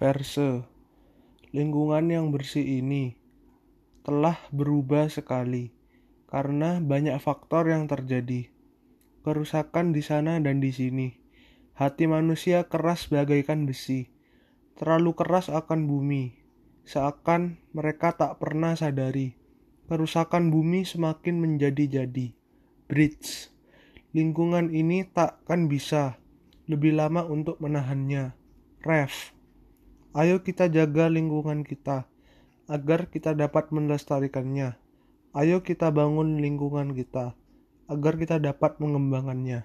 Verse Lingkungan yang bersih ini telah berubah sekali karena banyak faktor yang terjadi. Kerusakan di sana dan di sini. Hati manusia keras bagaikan besi, terlalu keras akan bumi, seakan mereka tak pernah sadari. Kerusakan bumi semakin menjadi-jadi. Bridge. Lingkungan ini takkan bisa lebih lama untuk menahannya. Ref. Ayo kita jaga lingkungan kita agar kita dapat melestarikannya. Ayo kita bangun lingkungan kita agar kita dapat mengembangkannya.